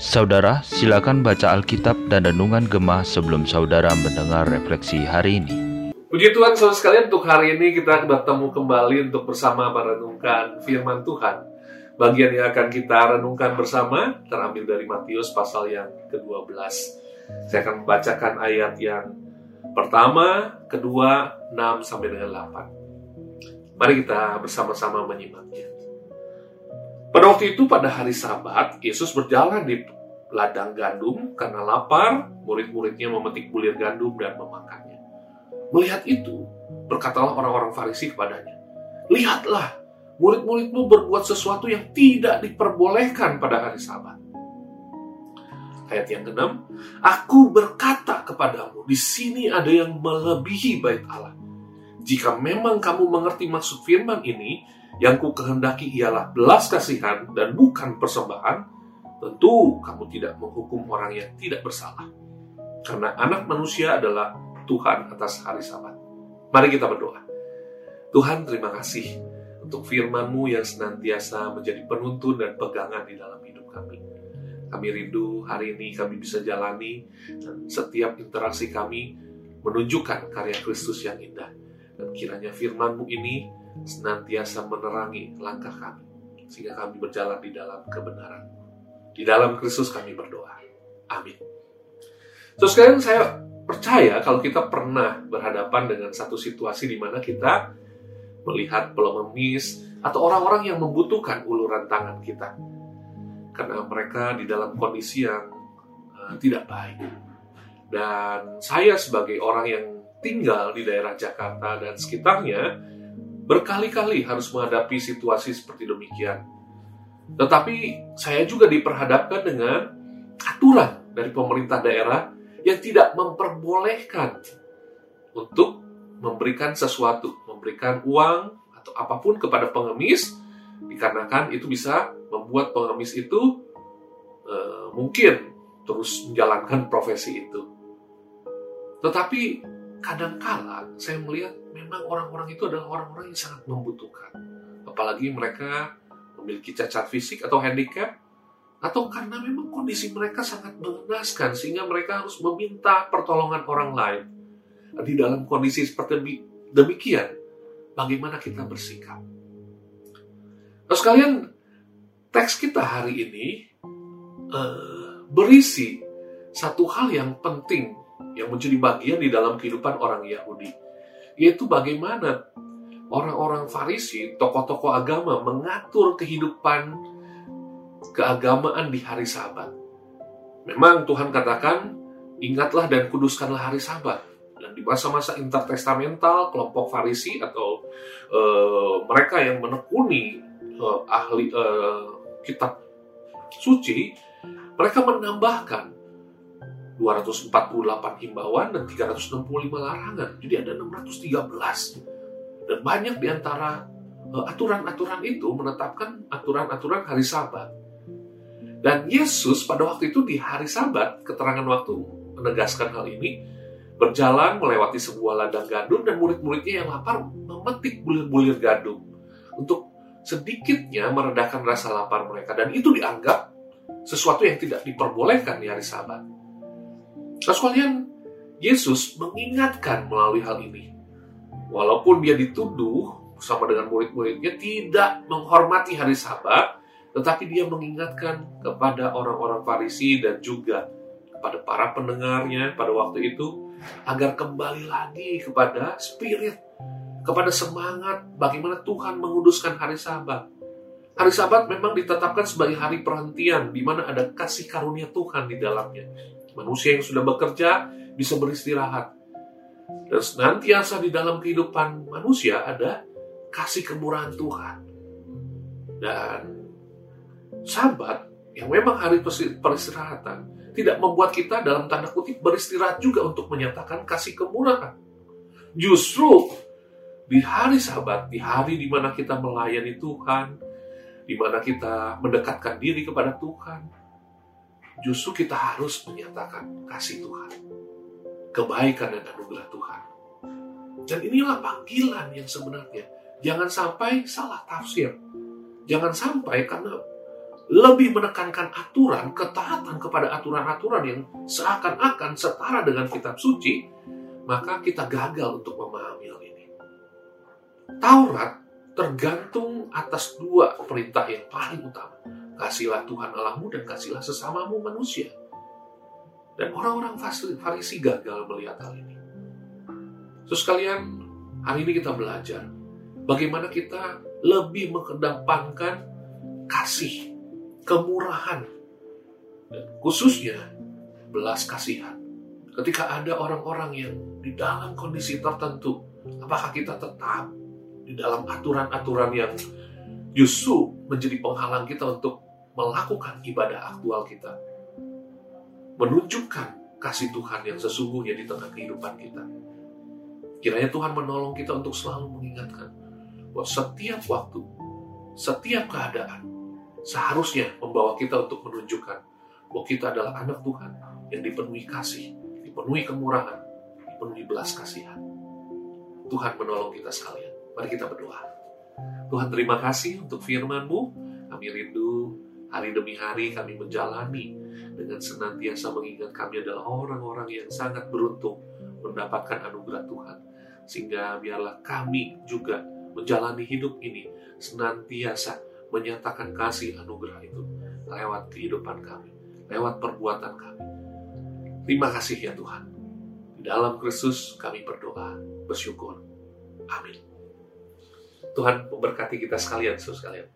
Saudara, silakan baca Alkitab dan Renungan Gemah sebelum saudara mendengar refleksi hari ini. Puji Tuhan saudara sekalian untuk hari ini kita bertemu kembali untuk bersama merenungkan firman Tuhan. Bagian yang akan kita renungkan bersama terambil dari Matius pasal yang ke-12. Saya akan membacakan ayat yang pertama, kedua, 6 sampai dengan 8. Mari kita bersama-sama menyimaknya. Pada waktu itu pada hari Sabat, Yesus berjalan di ladang gandum karena lapar, murid-muridnya memetik bulir gandum dan memakannya. Melihat itu, berkatalah orang-orang Farisi kepadanya, Lihatlah, murid-muridmu berbuat sesuatu yang tidak diperbolehkan pada hari Sabat. Ayat yang keenam, Aku berkata kepadamu, di sini ada yang melebihi bait Allah. Jika memang kamu mengerti maksud firman ini, yang ku kehendaki ialah belas kasihan dan bukan persembahan, tentu kamu tidak menghukum orang yang tidak bersalah. Karena anak manusia adalah Tuhan atas hari sabat. Mari kita berdoa. Tuhan terima kasih untuk firman-Mu yang senantiasa menjadi penuntun dan pegangan di dalam hidup kami. Kami rindu hari ini kami bisa jalani dan setiap interaksi kami menunjukkan karya Kristus yang indah. Dan kiranya firman-Mu ini senantiasa menerangi langkah kami, sehingga kami berjalan di dalam kebenaran. Di dalam Kristus kami berdoa. Amin. Terus sekarang saya percaya kalau kita pernah berhadapan dengan satu situasi di mana kita melihat pengemis atau orang-orang yang membutuhkan uluran tangan kita. Karena mereka di dalam kondisi yang uh, tidak baik. Dan saya sebagai orang yang tinggal di daerah Jakarta dan sekitarnya, berkali-kali harus menghadapi situasi seperti demikian. Tetapi saya juga diperhadapkan dengan aturan dari pemerintah daerah yang tidak memperbolehkan untuk memberikan sesuatu, memberikan uang atau apa pun kepada pengemis, dikarenakan itu bisa membuat pengemis itu e, mungkin terus menjalankan profesi itu. Tetapi kadangkala saya melihat memang orang-orang itu adalah orang-orang yang sangat membutuhkan. Apalagi mereka memiliki cacat fisik atau handicap, atau karena memang kondisi mereka sangat mengenaskan sehingga mereka harus meminta pertolongan orang lain. Di dalam kondisi seperti demikian, bagaimana kita bersikap? Nah, sekalian, teks kita hari ini uh, berisi satu hal yang penting yang menjadi bagian di dalam kehidupan orang Yahudi, yaitu bagaimana orang-orang Farisi, tokoh-tokoh agama mengatur kehidupan keagamaan di hari Sabat. Memang Tuhan katakan, ingatlah dan kuduskanlah hari Sabat. Dan di masa-masa intertestamental, kelompok Farisi atau uh, mereka yang menekuni uh, ahli uh, kitab suci, mereka menambahkan 248 himbauan dan 365 larangan. Jadi ada 613. Dan banyak di antara eh, aturan-aturan itu menetapkan aturan-aturan hari Sabat. Dan Yesus pada waktu itu di hari Sabat, keterangan waktu menegaskan hal ini, berjalan melewati sebuah ladang gandum dan murid-muridnya yang lapar memetik bulir-bulir gandum untuk sedikitnya meredakan rasa lapar mereka. Dan itu dianggap sesuatu yang tidak diperbolehkan di hari Sabat. Nah, sekalian, Yesus mengingatkan melalui hal ini. Walaupun dia dituduh bersama dengan murid-muridnya tidak menghormati hari sabat, tetapi dia mengingatkan kepada orang-orang Farisi dan juga kepada para pendengarnya pada waktu itu agar kembali lagi kepada spirit, kepada semangat bagaimana Tuhan menguduskan hari sabat. Hari sabat memang ditetapkan sebagai hari perhentian di mana ada kasih karunia Tuhan di dalamnya. Manusia yang sudah bekerja bisa beristirahat. Dan senantiasa di dalam kehidupan manusia ada kasih kemurahan Tuhan. Dan sabat yang memang hari peristirahatan tidak membuat kita dalam tanda kutip beristirahat juga untuk menyatakan kasih kemurahan. Justru di hari sabat, di hari di mana kita melayani Tuhan, di mana kita mendekatkan diri kepada Tuhan, justru kita harus menyatakan kasih Tuhan, kebaikan dan anugerah Tuhan. Dan inilah panggilan yang sebenarnya. Jangan sampai salah tafsir. Jangan sampai karena lebih menekankan aturan, ketaatan kepada aturan-aturan yang seakan-akan setara dengan kitab suci, maka kita gagal untuk memahami hal ini. Taurat tergantung atas dua perintah yang paling utama. Kasihlah Tuhan Allahmu dan kasihlah sesamamu manusia. Dan orang-orang Farisi gagal melihat hal ini. Terus kalian, hari ini kita belajar bagaimana kita lebih mengedepankan kasih, kemurahan, dan khususnya belas kasihan. Ketika ada orang-orang yang di dalam kondisi tertentu, apakah kita tetap di dalam aturan-aturan yang justru menjadi penghalang kita untuk melakukan ibadah aktual kita? Menunjukkan kasih Tuhan yang sesungguhnya di tengah kehidupan kita. Kiranya Tuhan menolong kita untuk selalu mengingatkan bahwa setiap waktu, setiap keadaan seharusnya membawa kita untuk menunjukkan bahwa kita adalah anak Tuhan yang dipenuhi kasih, dipenuhi kemurahan, dipenuhi belas kasihan. Tuhan menolong kita sekalian. Mari kita berdoa. Tuhan terima kasih untuk firman-Mu. Kami rindu hari demi hari kami menjalani dengan senantiasa mengingat kami adalah orang-orang yang sangat beruntung mendapatkan anugerah Tuhan sehingga biarlah kami juga menjalani hidup ini senantiasa menyatakan kasih anugerah itu lewat kehidupan kami, lewat perbuatan kami. Terima kasih ya Tuhan. Di dalam Kristus kami berdoa, bersyukur. Amin. Tuhan memberkati kita sekalian, saudara sekalian.